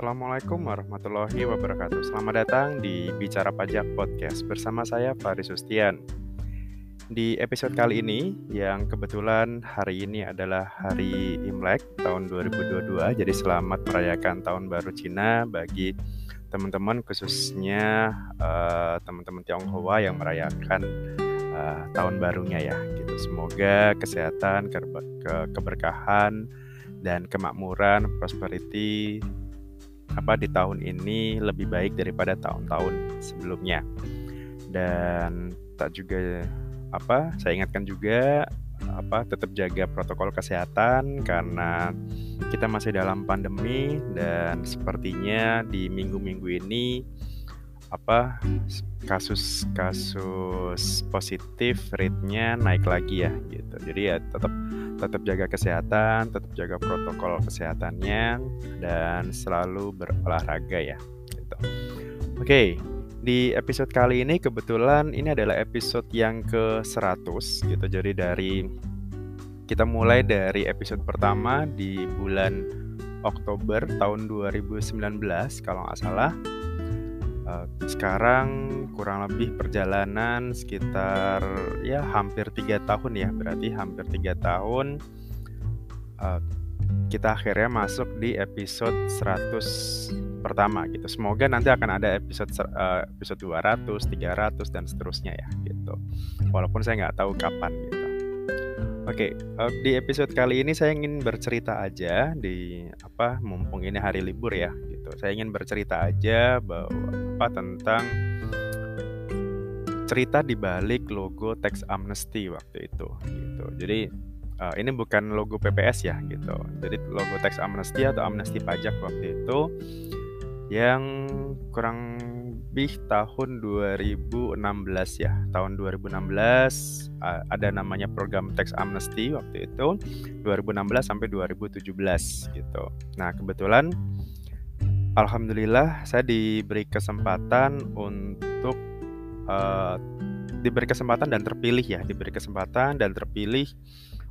Assalamualaikum warahmatullahi wabarakatuh. Selamat datang di Bicara Pajak Podcast bersama saya Faris Sustian. Di episode kali ini yang kebetulan hari ini adalah hari Imlek tahun 2022. Jadi selamat merayakan tahun baru Cina bagi teman-teman khususnya uh, teman-teman Tionghoa yang merayakan uh, tahun barunya ya gitu. Semoga kesehatan, ke keberkahan dan kemakmuran, prosperity apa di tahun ini lebih baik daripada tahun-tahun sebelumnya. Dan tak juga apa saya ingatkan juga apa tetap jaga protokol kesehatan karena kita masih dalam pandemi dan sepertinya di minggu-minggu ini apa kasus-kasus positif rate-nya naik lagi ya gitu. Jadi ya tetap tetap jaga kesehatan, tetap jaga protokol kesehatannya dan selalu berolahraga ya gitu. Oke, di episode kali ini kebetulan ini adalah episode yang ke-100 gitu. Jadi dari kita mulai dari episode pertama di bulan Oktober tahun 2019 kalau nggak salah sekarang kurang lebih perjalanan sekitar ya hampir tiga tahun ya berarti hampir tiga tahun. Uh, kita akhirnya masuk di episode 100 pertama gitu. Semoga nanti akan ada episode uh, episode 200 300 dan seterusnya ya gitu. Walaupun saya nggak tahu kapan gitu. Oke, uh, di episode kali ini saya ingin bercerita aja di apa mumpung ini hari libur ya gitu. Saya ingin bercerita aja bahwa apa tentang cerita di balik logo tax amnesty waktu itu gitu. Jadi uh, ini bukan logo PPS ya gitu. Jadi logo tax amnesty atau amnesty pajak waktu itu yang kurang lebih tahun 2016 ya. Tahun 2016 ada namanya program tax amnesty waktu itu 2016 sampai 2017 gitu. Nah, kebetulan alhamdulillah saya diberi kesempatan untuk uh, diberi kesempatan dan terpilih ya, diberi kesempatan dan terpilih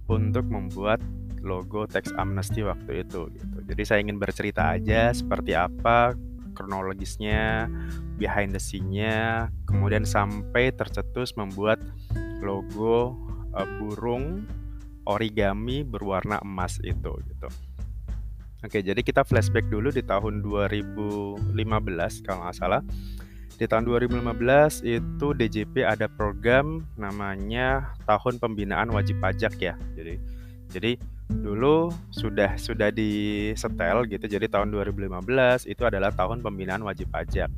untuk membuat logo tax amnesty waktu itu gitu. Jadi saya ingin bercerita aja seperti apa kronologisnya, behind the scene-nya, kemudian sampai tercetus membuat logo uh, burung origami berwarna emas itu gitu. Oke, jadi kita flashback dulu di tahun 2015 kalau nggak salah. Di tahun 2015 itu DJP ada program namanya Tahun Pembinaan Wajib Pajak ya. Jadi jadi dulu sudah sudah di setel gitu. Jadi tahun 2015 itu adalah tahun pembinaan wajib pajak.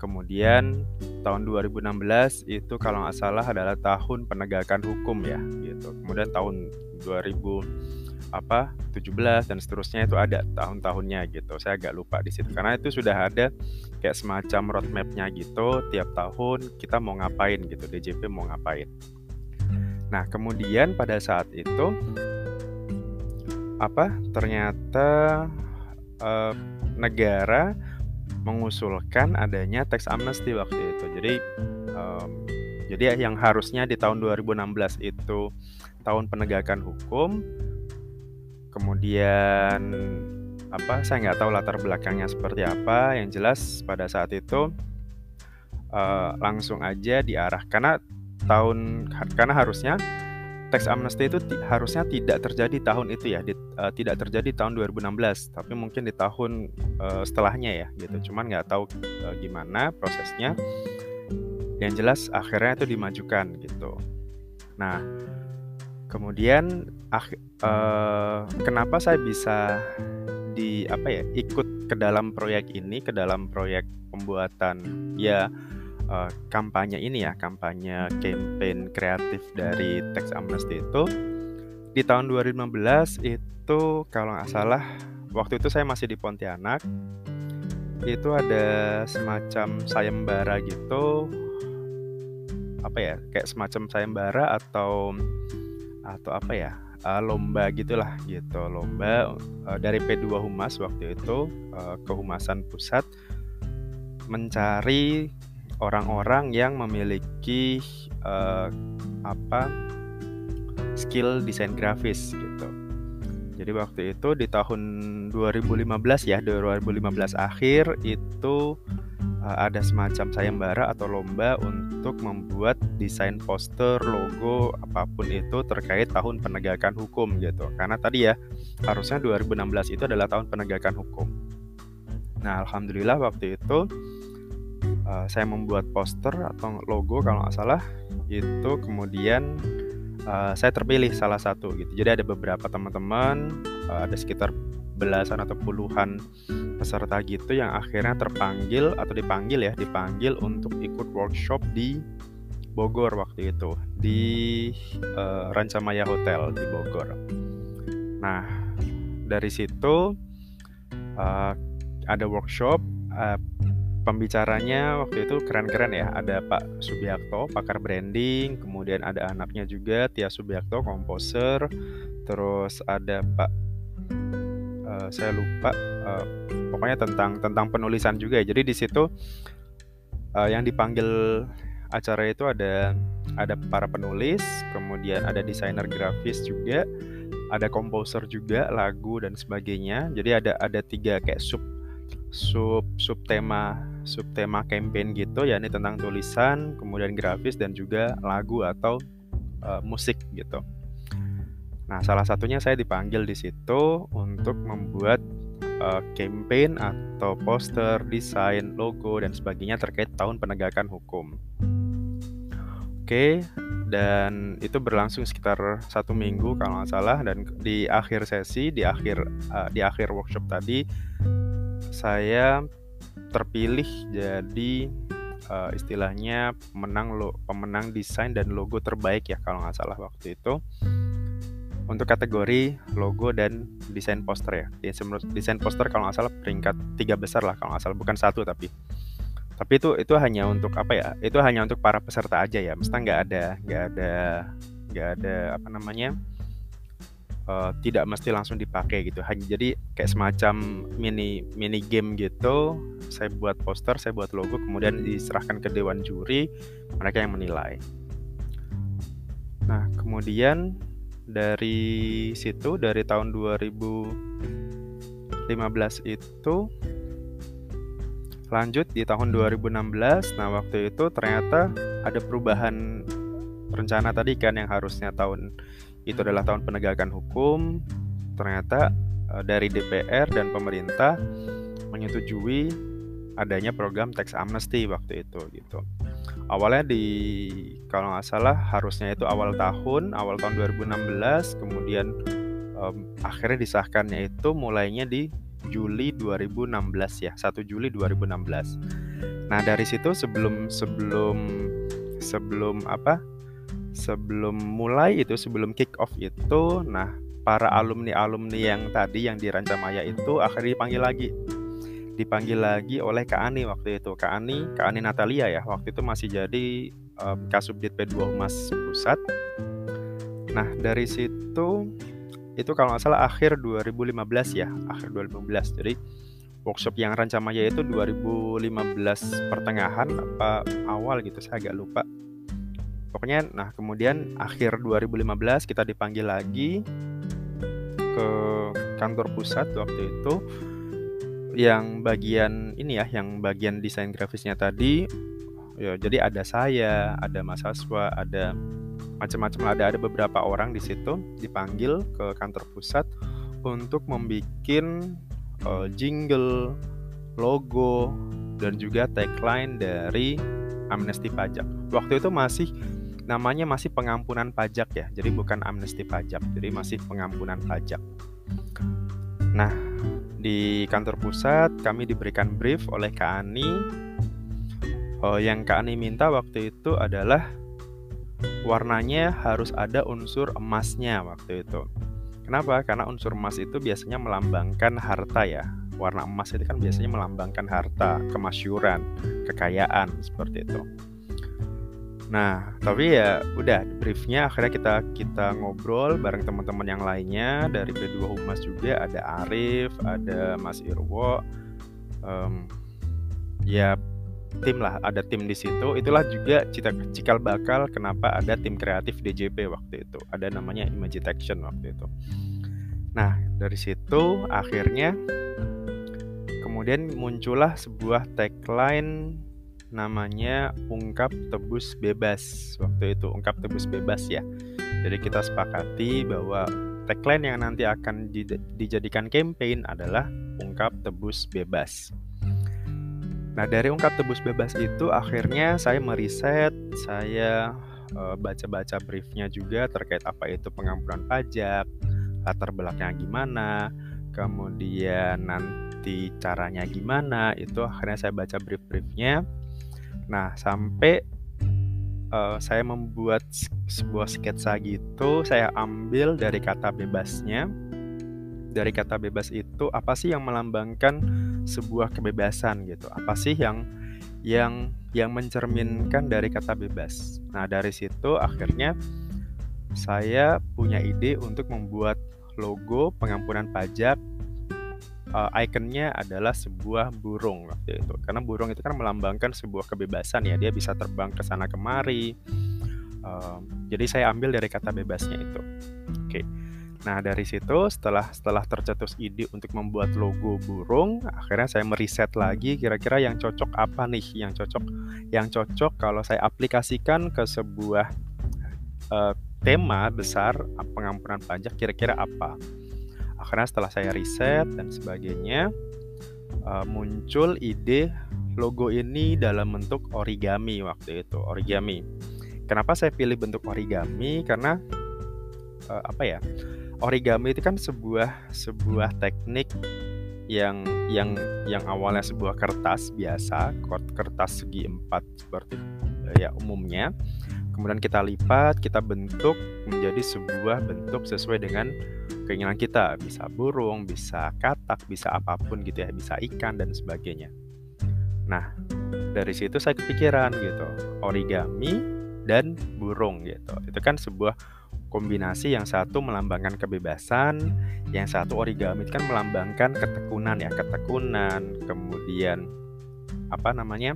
Kemudian tahun 2016 itu kalau nggak salah adalah tahun penegakan hukum ya gitu. Kemudian tahun 2000 apa 17 dan seterusnya itu ada tahun-tahunnya gitu. Saya agak lupa di situ karena itu sudah ada kayak semacam roadmapnya gitu. Tiap tahun kita mau ngapain gitu, DJP mau ngapain. Nah kemudian pada saat itu apa ternyata uh, negara mengusulkan adanya tax amnesty waktu itu. Jadi um, jadi yang harusnya di tahun 2016 itu tahun penegakan hukum, kemudian apa saya nggak tahu latar belakangnya seperti apa. Yang jelas pada saat itu uh, langsung aja diarah karena tahun karena harusnya tax amnesty itu harusnya tidak terjadi tahun itu ya, di, uh, tidak terjadi tahun 2016, tapi mungkin di tahun uh, setelahnya ya gitu. Cuman nggak tahu uh, gimana prosesnya. Yang jelas akhirnya itu dimajukan gitu. Nah, kemudian uh, kenapa saya bisa di apa ya ikut ke dalam proyek ini, ke dalam proyek pembuatan ya uh, kampanye ini ya, kampanye campaign kreatif dari Tax Amnesty itu. Di tahun 2015 itu kalau nggak salah waktu itu saya masih di Pontianak itu ada semacam sayembara gitu. Apa ya kayak semacam sayembara atau atau apa ya uh, lomba gitulah gitu lomba uh, dari P2 Humas waktu itu uh, kehumasan pusat mencari orang-orang yang memiliki apa skill desain grafis gitu. jadi waktu itu di tahun 2015 ya 2015 akhir itu uh, ada semacam sayembara atau lomba untuk membuat desain poster, logo, apa pun itu terkait tahun penegakan hukum gitu. Karena tadi ya harusnya 2016 itu adalah tahun penegakan hukum. Nah, alhamdulillah waktu itu uh, saya membuat poster atau logo kalau nggak salah itu kemudian uh, saya terpilih salah satu gitu. Jadi ada beberapa teman-teman, uh, ada sekitar belasan atau puluhan peserta gitu yang akhirnya terpanggil atau dipanggil ya, dipanggil untuk ikut workshop di Bogor waktu itu di uh, Rancamaya Hotel di Bogor. Nah, dari situ uh, ada workshop uh, pembicaranya waktu itu keren-keren ya. Ada Pak Subiakto, pakar branding, kemudian ada anaknya juga Tia Subiakto, komposer, terus ada Pak uh, saya lupa uh, pokoknya tentang tentang penulisan juga ya. Jadi di situ uh, yang dipanggil acara itu ada ada para penulis, kemudian ada desainer grafis juga, ada komposer juga lagu dan sebagainya. Jadi ada ada tiga kayak sub sub sub tema sub tema campaign gitu ya ini tentang tulisan kemudian grafis dan juga lagu atau uh, musik gitu nah salah satunya saya dipanggil di situ untuk membuat uh, campaign atau poster desain logo dan sebagainya terkait tahun penegakan hukum. Oke dan itu berlangsung sekitar satu minggu kalau nggak salah dan di akhir sesi di akhir uh, di akhir workshop tadi saya terpilih jadi uh, istilahnya pemenang lo pemenang desain dan logo terbaik ya kalau nggak salah waktu itu untuk kategori logo dan desain poster ya. Desain poster kalau nggak salah peringkat tiga besar lah kalau nggak salah. Bukan satu tapi. Tapi itu itu hanya untuk apa ya? Itu hanya untuk para peserta aja ya. Mesti nggak ada nggak ada nggak ada apa namanya uh, tidak mesti langsung dipakai gitu. Hanya jadi kayak semacam mini mini game gitu. Saya buat poster saya buat logo kemudian diserahkan ke dewan juri. Mereka yang menilai. Nah kemudian dari situ dari tahun 2015 itu lanjut di tahun 2016 nah waktu itu ternyata ada perubahan rencana tadi kan yang harusnya tahun itu adalah tahun penegakan hukum. Ternyata uh, dari DPR dan pemerintah menyetujui adanya program tax amnesty waktu itu gitu. Awalnya di kalau nggak salah harusnya itu awal tahun awal tahun 2016 kemudian um, akhirnya disahkannya itu mulainya di Juli 2016 ya 1 Juli 2016 nah dari situ sebelum sebelum sebelum apa? Sebelum mulai itu sebelum kick off itu nah para alumni alumni yang tadi yang di Rancamaya itu akhirnya dipanggil lagi dipanggil lagi oleh Kak Ani waktu itu. Kak Ani Kak Ani Natalia ya waktu itu masih jadi um, Kasubdit P2 Humas Pusat. Nah dari situ itu kalau nggak salah akhir 2015 ya akhir 2015 jadi workshop yang Rancamaya itu 2015 pertengahan apa awal gitu saya agak lupa. Pokoknya nah kemudian akhir 2015 kita dipanggil lagi ke kantor pusat waktu itu yang bagian ini ya yang bagian desain grafisnya tadi ya jadi ada saya ada mahasiswa ada macam-macam ada ada beberapa orang di situ dipanggil ke kantor pusat untuk membuat uh, jingle logo dan juga tagline dari amnesti pajak waktu itu masih namanya masih pengampunan pajak ya, jadi bukan amnesti pajak, jadi masih pengampunan pajak. Nah, di kantor pusat kami diberikan brief oleh Kak Ani. Oh, yang Kak Ani minta waktu itu adalah warnanya harus ada unsur emasnya waktu itu. Kenapa? Karena unsur emas itu biasanya melambangkan harta ya. Warna emas itu kan biasanya melambangkan harta, kemasyuran, kekayaan seperti itu. Nah, tapi ya udah briefnya akhirnya kita kita ngobrol bareng teman-teman yang lainnya dari B2 Humas juga ada Arif, ada Mas Irwo, um, ya tim lah ada tim di situ. Itulah juga cita cikal bakal kenapa ada tim kreatif DJP waktu itu. Ada namanya Image Detection waktu itu. Nah, dari situ akhirnya kemudian muncullah sebuah tagline namanya ungkap tebus bebas. Waktu itu ungkap tebus bebas ya. Jadi kita sepakati bahwa tagline yang nanti akan dijadikan campaign adalah ungkap tebus bebas. Nah dari ungkap tebus bebas itu akhirnya saya meriset saya eh, baca-baca briefnya juga terkait apa itu pengampunan pajak latar belakangnya gimana kemudian nanti caranya gimana itu akhirnya saya baca brief-briefnya Nah, sampai uh, saya membuat sebuah sketsa gitu, saya ambil dari kata bebasnya. Dari kata bebas itu apa sih yang melambangkan sebuah kebebasan gitu? Apa sih yang yang yang mencerminkan dari kata bebas? Nah, dari situ akhirnya saya punya ide untuk membuat logo pengampunan pajak uh, ikonnya adalah sebuah burung waktu itu. Karena burung itu kan melambangkan sebuah kebebasan ya dia bisa terbang ke sana kemari. Uh, jadi saya ambil dari kata bebasnya itu. Oke. Okay. nah dari situ setelah setelah tercetus ide untuk membuat logo burung akhirnya saya meriset lagi kira-kira yang cocok apa nih yang cocok yang cocok kalau saya aplikasikan ke sebuah uh, tema besar pengampunan pajak kira-kira apa akhirnya setelah saya riset dan sebagainya uh, muncul ide logo ini dalam bentuk origami waktu itu origami. Kenapa saya pilih bentuk origami? Karena uh, apa ya origami itu kan sebuah sebuah teknik yang yang yang awalnya sebuah kertas biasa kertas segi empat seperti ya umumnya kemudian kita lipat kita bentuk menjadi sebuah bentuk sesuai dengan keinginan kita. Bisa burung bisa katak bisa apa pun gitu ya bisa ikan dan sebagainya. Nah dari situ saya kepikiran gitu origami dan burung gitu. Itu kan sebuah kombinasi yang satu melambangkan kebebasan yang satu origami kan melambangkan ketekunan ya ketekunan kemudian apa namanya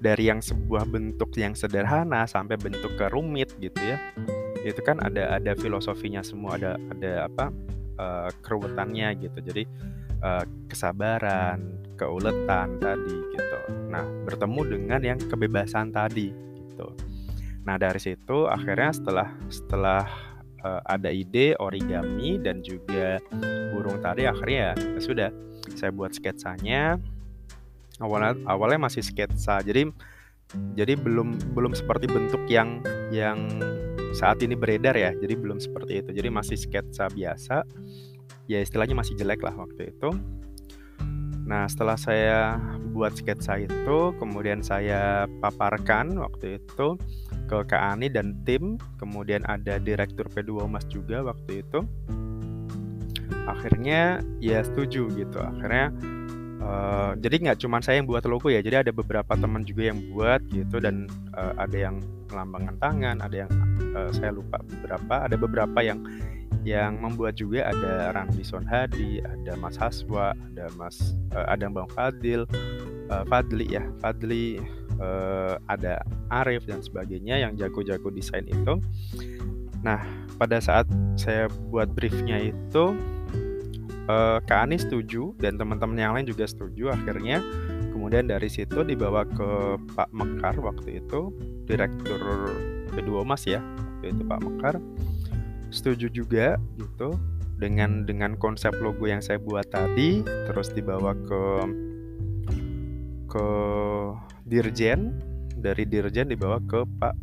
dari yang sebuah bentuk yang sederhana sampai bentuk ke rumit gitu ya. Itu kan ada ada filosofinya semua ada ada apa uh, keruwetannya gitu. Jadi uh, kesabaran keuletan tadi gitu. Nah bertemu dengan yang kebebasan tadi gitu. Nah dari situ akhirnya setelah setelah uh, ada ide origami dan juga burung tadi akhirnya ya sudah saya buat sketsanya awalnya awalnya masih sketsa. Jadi jadi belum belum seperti bentuk yang yang saat ini beredar ya. Jadi belum seperti itu. Jadi masih sketsa biasa. Ya istilahnya masih jelek lah waktu itu. Nah setelah saya buat sketsa itu kemudian saya paparkan waktu itu ke Kak Ani dan tim. Kemudian ada direktur P2 Mas juga waktu itu. Akhirnya ya setuju gitu. Akhirnya Uh, jadi nggak cuma saya yang buat logo ya, jadi ada beberapa teman juga yang buat gitu dan uh, ada yang melambangkan tangan, ada yang uh, saya lupa beberapa, ada beberapa yang yang membuat juga ada Randy Sonhadi, ada Mas Haswa, ada Mas uh, ada Bang Fadil, uh, Fadli ya, Fadli, uh, ada Arif dan sebagainya yang jago-jago desain itu. Nah, pada saat saya buat briefnya itu uh, Kak Ani setuju dan teman-teman yang lain juga setuju. Akhirnya kemudian dari situ dibawa ke Pak Mekar waktu itu direktur kedua Mas ya waktu itu Pak Mekar. Setuju juga gitu dengan dengan konsep logo yang saya buat tadi terus dibawa ke ke dirjen. Dari dirjen dibawa ke Pak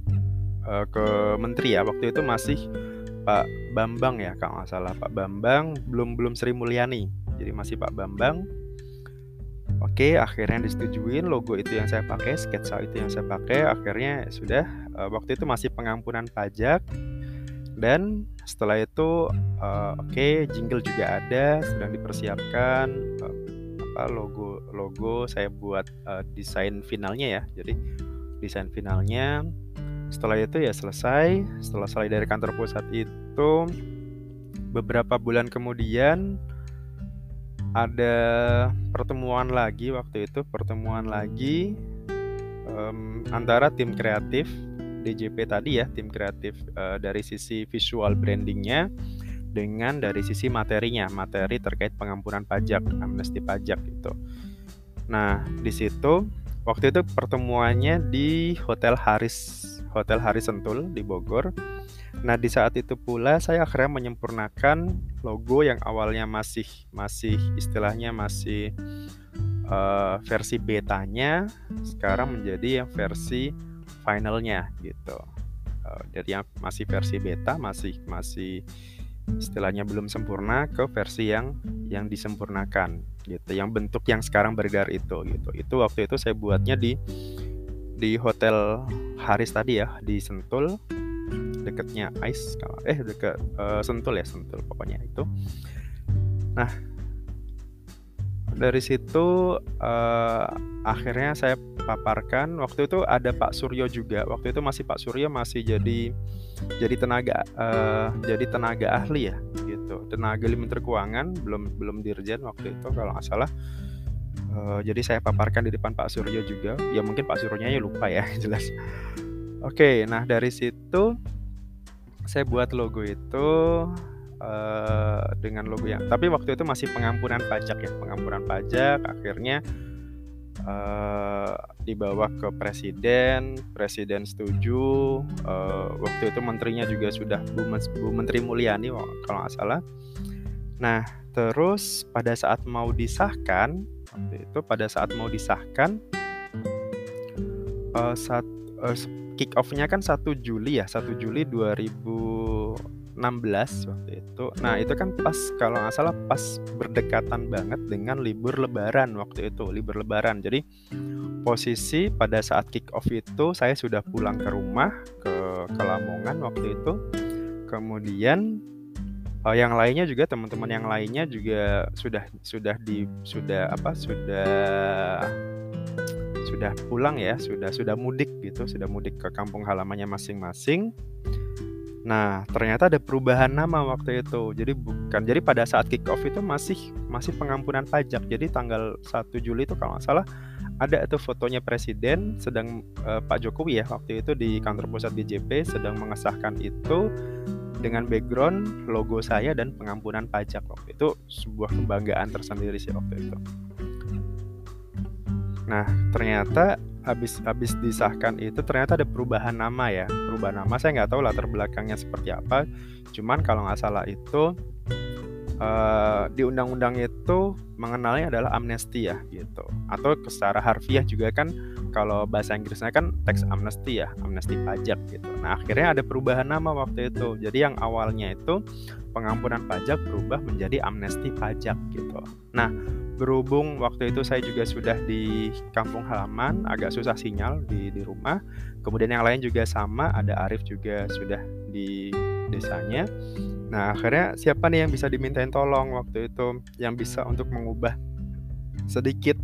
uh, ke menteri ya waktu itu masih Pak Bambang ya kalau nggak salah. Pak Bambang belum belum Sri Mulyani. Jadi masih Pak Bambang. Oke akhirnya disetujuin logo itu yang saya pakai sketsa itu yang saya pakai. Akhirnya ya sudah uh, waktu itu masih pengampunan pajak. Dan setelah itu uh, oke jingle juga ada sedang dipersiapkan uh, apa logo logo saya buat desain finalnya ya. Jadi desain finalnya setelah itu ya selesai setelah selesai dari kantor pusat itu beberapa bulan kemudian ada pertemuan lagi waktu itu pertemuan lagi um, antara tim kreatif DJP tadi ya tim kreatif uh, dari sisi visual brandingnya dengan dari sisi materinya, materi terkait pengampunan pajak, amnesti pajak gitu. Nah, di situ waktu itu pertemuannya di Hotel Haris, Hotel Haris Sentul di Bogor. Nah, di saat itu pula saya akhirnya menyempurnakan logo yang awalnya masih masih istilahnya masih uh, versi betanya sekarang menjadi yang versi finalnya gitu. Uh, dari yang masih versi beta masih masih istilahnya belum sempurna ke versi yang yang disempurnakan gitu yang bentuk yang sekarang beredar itu gitu itu waktu itu saya buatnya di di hotel Haris tadi ya di Sentul. Deketnya Ice eh deket uh, Sentul ya Sentul pokoknya itu. Nah dari situ uh, akhirnya saya paparkan. Waktu itu ada Pak Suryo juga. Waktu itu masih Pak Suryo masih jadi jadi tenaga uh, jadi tenaga ahli ya gitu. Tenaga ahli menteri keuangan belum belum dirjen waktu itu kalau nggak salah uh, jadi saya paparkan di depan Pak Suryo juga. Ya mungkin Pak Suryo ya lupa ya jelas. Oke nah dari situ saya buat logo itu uh, dengan logo yang tapi waktu itu masih pengampunan pajak ya pengampunan pajak. Akhirnya uh, dibawa ke presiden presiden setuju. Uh, waktu itu menterinya juga sudah Bu, Bu Menteri Mulyani kalau nggak salah. Nah terus pada saat mau disahkan itu pada saat mau disahkan uh, saat uh, kick off-nya kan 1 Juli ya 1 Juli 2000 16 waktu itu. Nah itu kan pas kalau nggak salah pas berdekatan banget dengan libur Lebaran waktu itu libur Lebaran. Jadi posisi pada saat kick off itu saya sudah pulang ke rumah ke ke Lamongan waktu itu. Kemudian uh, yang lainnya juga teman-teman yang lainnya juga sudah sudah di sudah apa sudah sudah pulang ya sudah sudah mudik gitu sudah mudik ke kampung halamannya masing-masing Nah, ternyata ada perubahan nama waktu itu. Jadi bukan jadi pada saat kick off itu masih masih pengampunan pajak. Jadi tanggal 1 Juli itu kalau nggak salah ada itu fotonya presiden sedang uh, Pak Jokowi ya waktu itu di kantor pusat DJP sedang mengesahkan itu dengan background logo saya dan pengampunan pajak waktu itu sebuah kebanggaan tersendiri sih waktu itu. Nah, ternyata habis habis disahkan itu ternyata ada perubahan nama ya. Perubahan nama saya nggak tahu latar belakangnya seperti apa. Cuman kalau nggak salah itu uh, di undang-undang itu mengenalnya adalah amnesti ya gitu. Atau secara harfiah juga kan kalau bahasa Inggrisnya kan teks amnesti ya amnesti pajak gitu. Nah akhirnya ada perubahan nama waktu itu. Jadi yang awalnya itu pengampunan pajak berubah menjadi amnesti pajak gitu. Nah berhubung waktu itu saya juga sudah di kampung halaman agak susah sinyal di di rumah. Kemudian yang lain juga sama ada Arif juga sudah di desanya. Nah akhirnya siapa nih yang bisa dimintain tolong waktu itu yang bisa untuk mengubah sedikit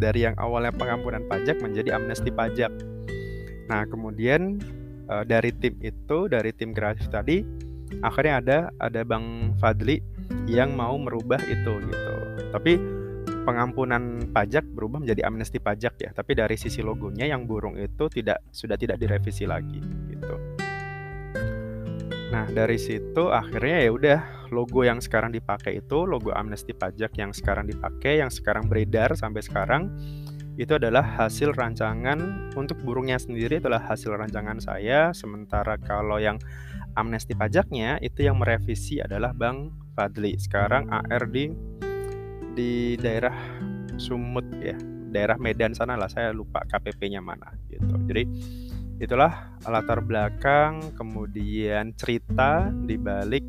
dari yang awalnya pengampunan pajak menjadi amnesti pajak. Nah kemudian eh, dari tim itu dari tim kreatif tadi akhirnya ada ada Bang Fadli yang mau merubah itu gitu. Tapi pengampunan pajak berubah menjadi amnesti pajak ya, tapi dari sisi logonya yang burung itu tidak sudah tidak direvisi lagi gitu. Nah, dari situ akhirnya ya udah logo yang sekarang dipakai itu logo amnesti pajak yang sekarang dipakai, yang sekarang beredar sampai sekarang itu adalah hasil rancangan untuk burungnya sendiri adalah hasil rancangan saya, sementara kalau yang amnesti pajaknya itu yang merevisi adalah Bang Fadli. Sekarang AR di di daerah Sumut ya daerah Medan sana lah saya lupa KPP-nya mana gitu jadi itulah latar belakang kemudian cerita di balik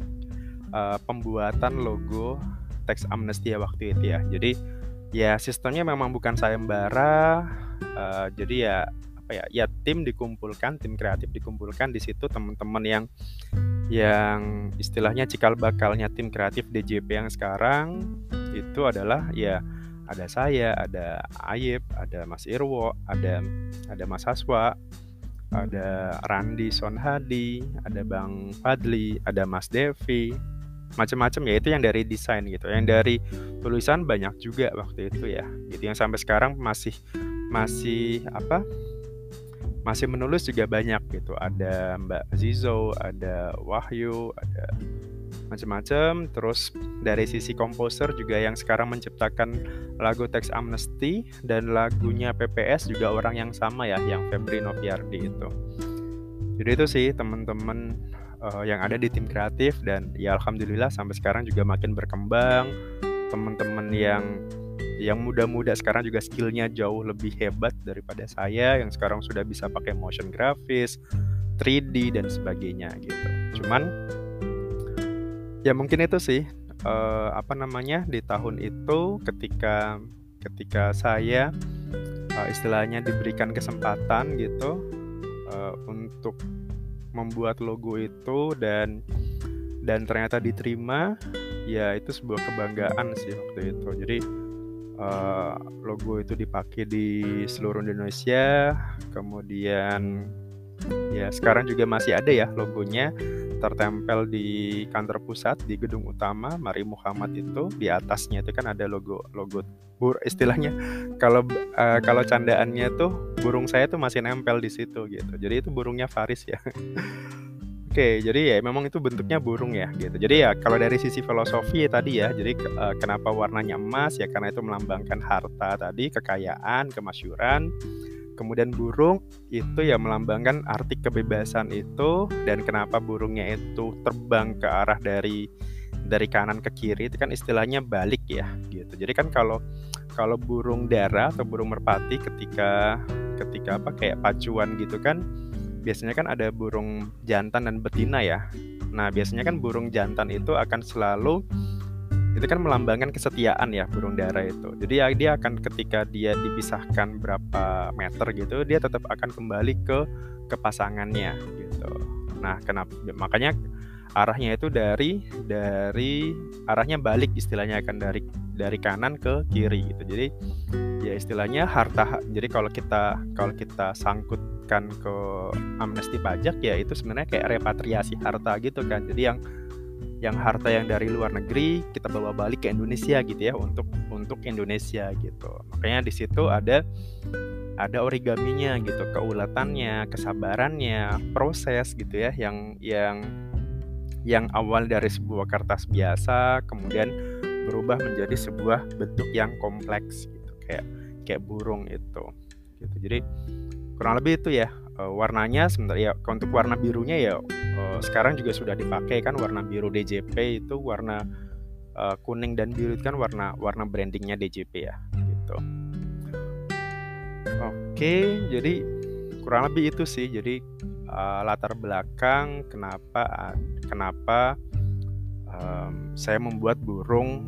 uh, pembuatan logo teks amnestia waktu itu ya. Jadi ya sistemnya memang bukan sayembara uh, jadi ya apa ya ya tim dikumpulkan tim kreatif dikumpulkan di situ teman-teman yang yang istilahnya cikal bakalnya tim kreatif DJP yang sekarang itu adalah ya ada saya, ada Ayib, ada Mas Irwo, ada ada Mas Haswa, ada Randi Sonhadi, ada Bang Fadli, ada Mas Devi, macam-macam ya itu yang dari desain gitu. Yang dari tulisan banyak juga waktu itu ya. Gitu yang sampai sekarang masih masih apa? Masih menulis juga banyak gitu. Ada Mbak Zizo, ada Wahyu, ada macam-macam terus dari sisi komposer juga yang sekarang menciptakan lagu Tax Amnesty dan lagunya PPS juga orang yang sama ya yang Febri Noviardi itu jadi itu sih teman-teman uh, yang ada di tim kreatif dan ya alhamdulillah sampai sekarang juga makin berkembang. Teman-teman yang yang muda-muda sekarang juga skillnya jauh lebih hebat daripada saya yang sekarang sudah bisa pakai motion grafis 3D dan sebagainya gitu. Cuman ya mungkin itu sih uh, apa namanya di tahun itu ketika ketika saya uh, istilahnya diberikan kesempatan gitu uh, untuk membuat logo itu dan dan ternyata diterima ya itu sebuah kebanggaan sih waktu itu. Jadi uh, logo itu dipakai di seluruh Indonesia kemudian ya sekarang juga masih ada ya logonya tertempel di kantor pusat di gedung utama Mari Muhammad itu di atasnya itu kan ada logo logo bur istilahnya kalau uh, kalau candaannya tuh burung saya tuh masih nempel di situ gitu jadi itu burungnya Faris ya Oke, jadi ya memang itu bentuknya burung ya gitu. Jadi ya kalau dari sisi filosofi ya tadi ya, jadi uh, kenapa warnanya emas ya karena itu melambangkan harta tadi, kekayaan, kemasyuran. Kemudian burung itu ya melambangkan arti kebebasan itu dan kenapa burungnya itu terbang ke arah dari dari kanan ke kiri itu kan istilahnya balik ya gitu. Jadi kan kalau kalau burung dara atau burung merpati ketika ketika apa kayak pacuan gitu kan biasanya kan ada burung jantan dan betina ya. Nah, biasanya kan burung jantan itu akan selalu itu kan melambangkan kesetiaan ya burung dara itu. Jadi ya dia akan ketika dia dipisahkan berapa meter gitu, dia tetap akan kembali ke ke pasangannya gitu. Nah, kenapa makanya arahnya itu dari dari arahnya balik istilahnya akan dari dari kanan ke kiri gitu. Jadi ya istilahnya harta jadi kalau kita kalau kita sangkutkan ke amnesti pajak ya itu sebenarnya kayak repatriasi harta gitu kan. Jadi yang yang harta yang dari luar negeri kita bawa balik ke Indonesia gitu ya untuk untuk Indonesia gitu. Makanya di situ ada ada origaminya gitu, keulatannya, kesabarannya, proses gitu ya yang yang yang awal dari sebuah kertas biasa kemudian berubah menjadi sebuah bentuk yang kompleks gitu kayak kayak burung itu gitu jadi kurang lebih itu ya uh, warnanya sebenarnya ya untuk warna birunya ya uh, sekarang juga sudah dipakai kan warna biru DJP itu warna uh, kuning dan biru itu kan warna warna brandingnya DJP ya gitu oke jadi kurang lebih itu sih jadi uh, latar belakang kenapa kenapa um, saya membuat burung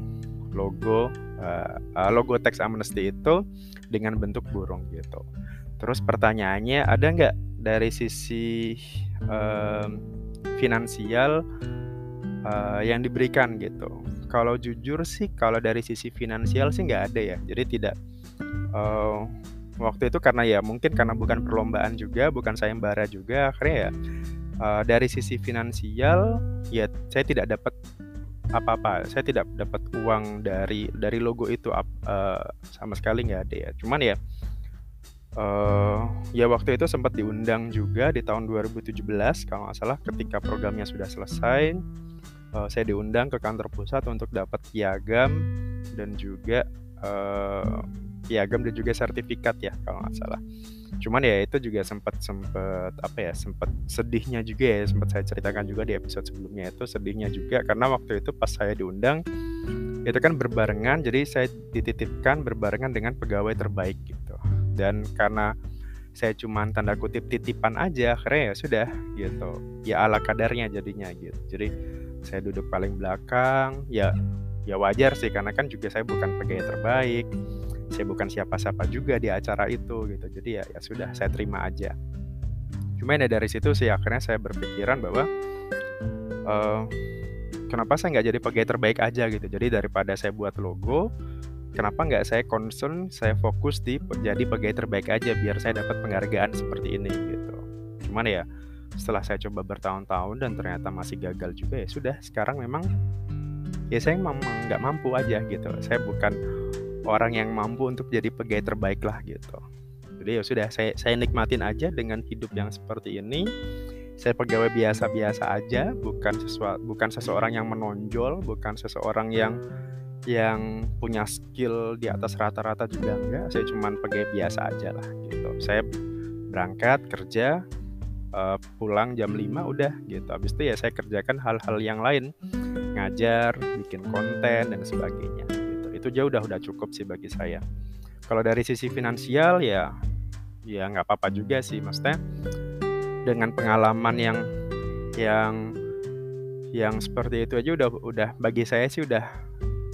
logo uh, logo teks amnesty itu dengan bentuk burung gitu. Terus pertanyaannya ada nggak dari sisi um, finansial uh, yang diberikan gitu? Kalau jujur sih, kalau dari sisi finansial sih nggak ada ya. Jadi tidak uh, waktu itu karena ya mungkin karena bukan perlombaan juga bukan sayembara juga akhirnya ya uh, dari sisi finansial ya saya tidak dapat apa-apa saya tidak dapat uang dari dari logo itu uh, sama sekali nggak ada ya cuman ya uh, ya waktu itu sempat diundang juga di tahun 2017 kalau nggak salah ketika programnya sudah selesai. Uh, saya diundang ke kantor pusat untuk dapat piagam dan juga uh, piagam dan juga sertifikat ya kalau nggak salah. Cuman ya itu juga sempat sempat apa ya sempat sedihnya juga ya sempat saya ceritakan juga di episode sebelumnya itu sedihnya juga. Karena waktu itu pas saya diundang itu kan berbarengan jadi saya dititipkan berbarengan dengan pegawai terbaik gitu dan karena saya cuma tanda kutip titipan aja akhirnya ya sudah gitu. Ya ala kadarnya jadinya gitu. Jadi saya duduk paling belakang ya ya wajar sih karena kan juga saya bukan pegawai terbaik. Saya bukan siapa-siapa juga di acara itu gitu. Jadi ya ya sudah saya terima aja. Cuma ya dari situ sih akhirnya saya berpikiran bahwa uh, kenapa saya nggak jadi pegawai terbaik aja gitu. Jadi daripada saya buat logo kenapa nggak saya concern saya fokus di jadi pegawai terbaik aja biar saya dapat penghargaan seperti ini gitu. Cuman ya setelah saya coba bertahun-tahun dan ternyata masih gagal juga ya sudah sekarang memang ya saya memang nggak mampu aja gitu. Saya bukan orang yang mampu untuk jadi pegawai terbaik lah gitu. Jadi ya sudah saya saya nikmatin aja dengan hidup yang seperti ini. Saya pegawai biasa-biasa aja bukan sesuatu bukan seseorang yang menonjol bukan seseorang yang yang punya skill di atas rata-rata juga enggak. Saya cuma pegawai biasa aja lah gitu. Saya berangkat kerja uh, pulang jam 5 udah gitu. Habis itu ya saya kerjakan hal-hal yang lain. Ngajar bikin konten dan sebagainya gitu. Itu jauh udah udah cukup sih bagi saya. Kalau dari sisi finansial ya ya nggak apa-apa juga sih. Maksudnya dengan pengalaman yang yang yang seperti itu aja udah udah bagi saya sih udah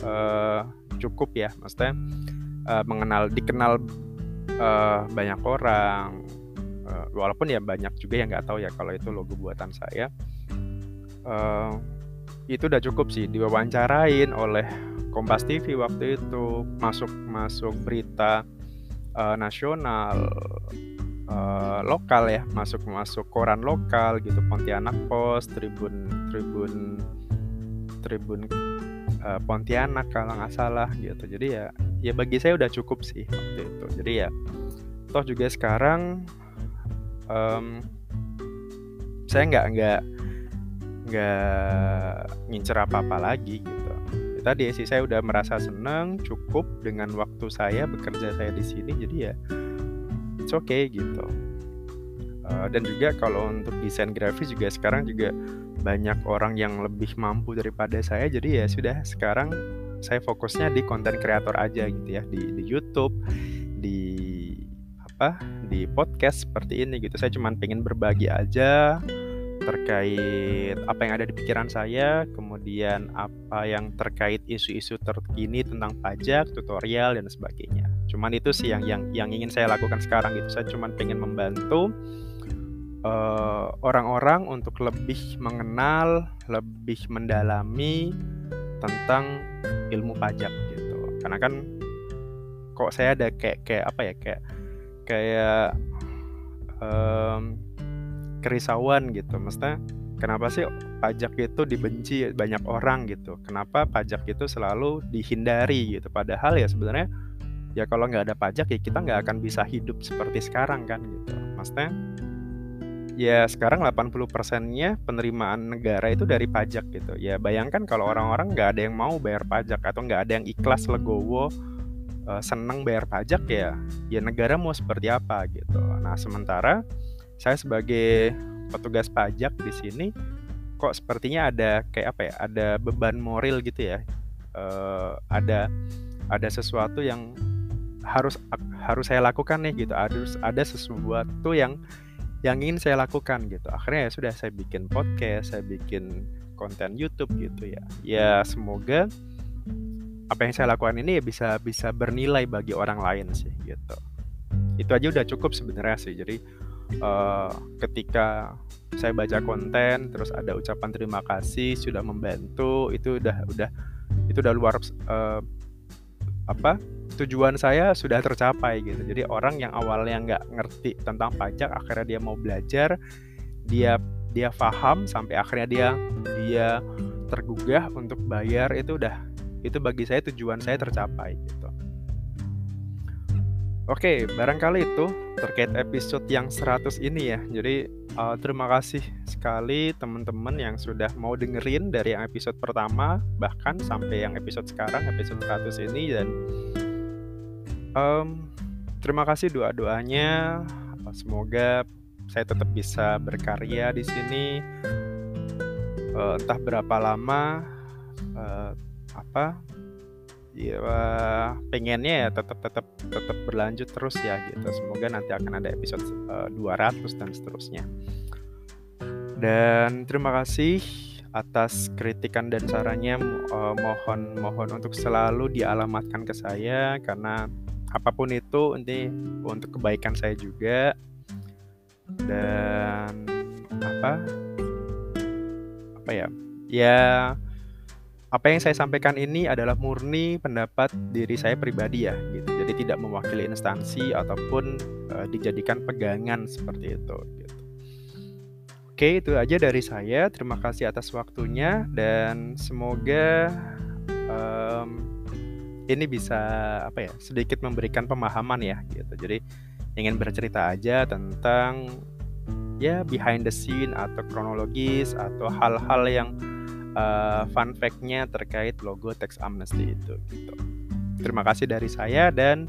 uh, cukup ya maksudnya uh, mengenal dikenal uh, banyak orang uh, walaupun ya banyak juga yang nggak tahu ya kalau itu logo buatan saya. Uh, itu udah cukup sih diwawancarain oleh Kompas TV waktu itu masuk masuk berita uh, nasional uh, lokal ya masuk masuk koran lokal gitu Pontianak Post Tribun Tribun Tribun uh, Pontianak kalau nggak salah gitu. Jadi ya ya bagi saya udah cukup sih waktu itu. Jadi ya toh juga sekarang um, saya nggak nggak nggak ngincer apa apa lagi gitu. Ya, tadi sih saya udah merasa senang cukup dengan waktu saya bekerja saya di sini. Jadi ya it's okay gitu. Uh, dan juga kalau untuk desain grafis juga sekarang juga banyak orang yang lebih mampu daripada saya jadi ya sudah sekarang saya fokusnya di konten kreator aja gitu ya di, di YouTube di apa di podcast seperti ini gitu saya cuma pengen berbagi aja terkait apa yang ada di pikiran saya, kemudian apa yang terkait isu-isu terkini tentang pajak, tutorial dan sebagainya. Cuman itu sih yang yang yang ingin saya lakukan sekarang gitu. Saya cuma pengen membantu eh, orang-orang uh, untuk lebih mengenal, lebih mendalami tentang ilmu pajak gitu. Karena kan kok saya ada kayak kayak apa ya kayak kayak um, kerisauan gitu. Maksudnya kenapa sih pajak itu dibenci banyak orang gitu? Kenapa pajak itu selalu dihindari gitu? Padahal ya sebenarnya ya kalau nggak ada pajak ya kita nggak akan bisa hidup seperti sekarang kan gitu. Maksudnya ya sekarang 80 persennya penerimaan negara itu dari pajak gitu. Ya bayangkan kalau orang-orang nggak ada yang mau bayar pajak atau nggak ada yang ikhlas legowo uh, seneng bayar pajak ya ya negara mau seperti apa gitu. Nah sementara saya sebagai petugas pajak di sini kok sepertinya ada kayak apa ya ada beban moral gitu ya. Uh, ada ada sesuatu yang harus harus saya lakukan nih gitu. Harus ada sesuatu yang yang ingin saya lakukan gitu. Akhirnya ya sudah saya bikin podcast saya bikin konten YouTube gitu ya. Ya semoga apa yang saya lakukan ini ya bisa bisa bernilai bagi orang lain sih gitu. Itu aja udah cukup sebenarnya sih. Jadi uh, ketika saya baca konten terus ada ucapan terima kasih sudah membantu itu udah udah itu udah luar uh, apa tujuan saya sudah tercapai gitu jadi orang yang awalnya nggak ngerti tentang pajak akhirnya dia mau belajar dia dia paham sampai akhirnya dia dia tergugah untuk bayar itu udah itu bagi saya tujuan saya tercapai gitu Oke, barangkali itu terkait episode yang 100 ini ya. Jadi uh, terima kasih sekali teman-teman yang sudah mau dengerin dari episode pertama bahkan sampai yang episode sekarang episode 100 ini dan um, terima kasih doa-doanya. Semoga saya tetap bisa berkarya di sini. Uh, entah berapa lama uh, apa ya pengennya ya tetap tetap tetap berlanjut terus ya gitu semoga nanti akan ada episode uh, eh, 200 dan seterusnya dan terima kasih atas kritikan dan sarannya uh, mohon mohon untuk selalu dialamatkan ke saya karena apa pun itu ini untuk kebaikan saya juga. Dan apa? Apa ya? Ya apa yang saya sampaikan ini adalah murni pendapat diri saya pribadi ya gitu. Jadi tidak mewakili instansi ataupun uh, dijadikan pegangan seperti itu gitu. Oke itu aja dari saya. Terima kasih atas waktunya dan semoga um, ini bisa apa ya sedikit memberikan pemahaman ya gitu jadi ingin bercerita aja tentang ya behind the scene atau kronologis atau hal-hal yang uh, fun fact-nya terkait logo tax amnesty itu gitu. Terima kasih dari saya dan